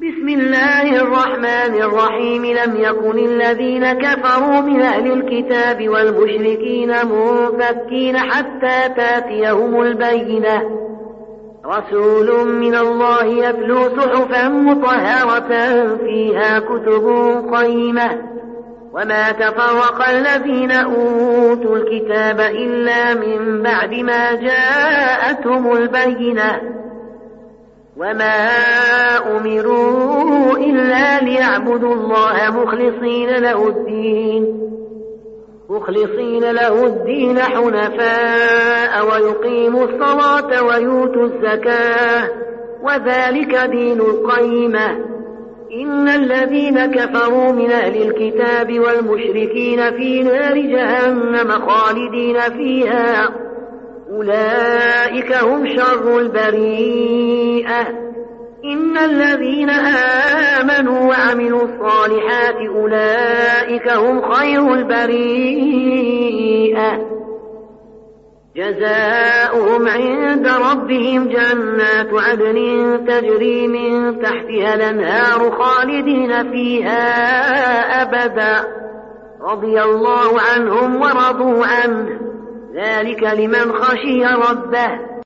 بسم الله الرحمن الرحيم. لم يكن الذين كفروا من أهل الكتاب والمشركين منفكين حتى تأتيهم البينة. رسول من الله يتلو صحفا مطهرة فيها كتب قيمة. وما تفرق الذين أوتوا الكتاب إلا من بعد ما جاءتهم البينة. وما أمروا إلا ليعبدوا الله مخلصين له الدين. مخلصين له الدين حنفاء ويقيموا الصلاة ويؤتوا الزكاة. وذلك دين القيمة. إن الذين كفروا من أهل الكتاب والمشركين في نار جهنم خالدين فيها. أولئك هم شر البريئة. إن الذين آمنوا وعملوا الصالحات أولئك هم خير البريئة. جزاؤهم عند ربهم جنات عدن تجري من تحتها الأنهار خالدين فيها أبدا. رضي الله عنهم ورضوا عنه. ذلك لمن خشي ربه.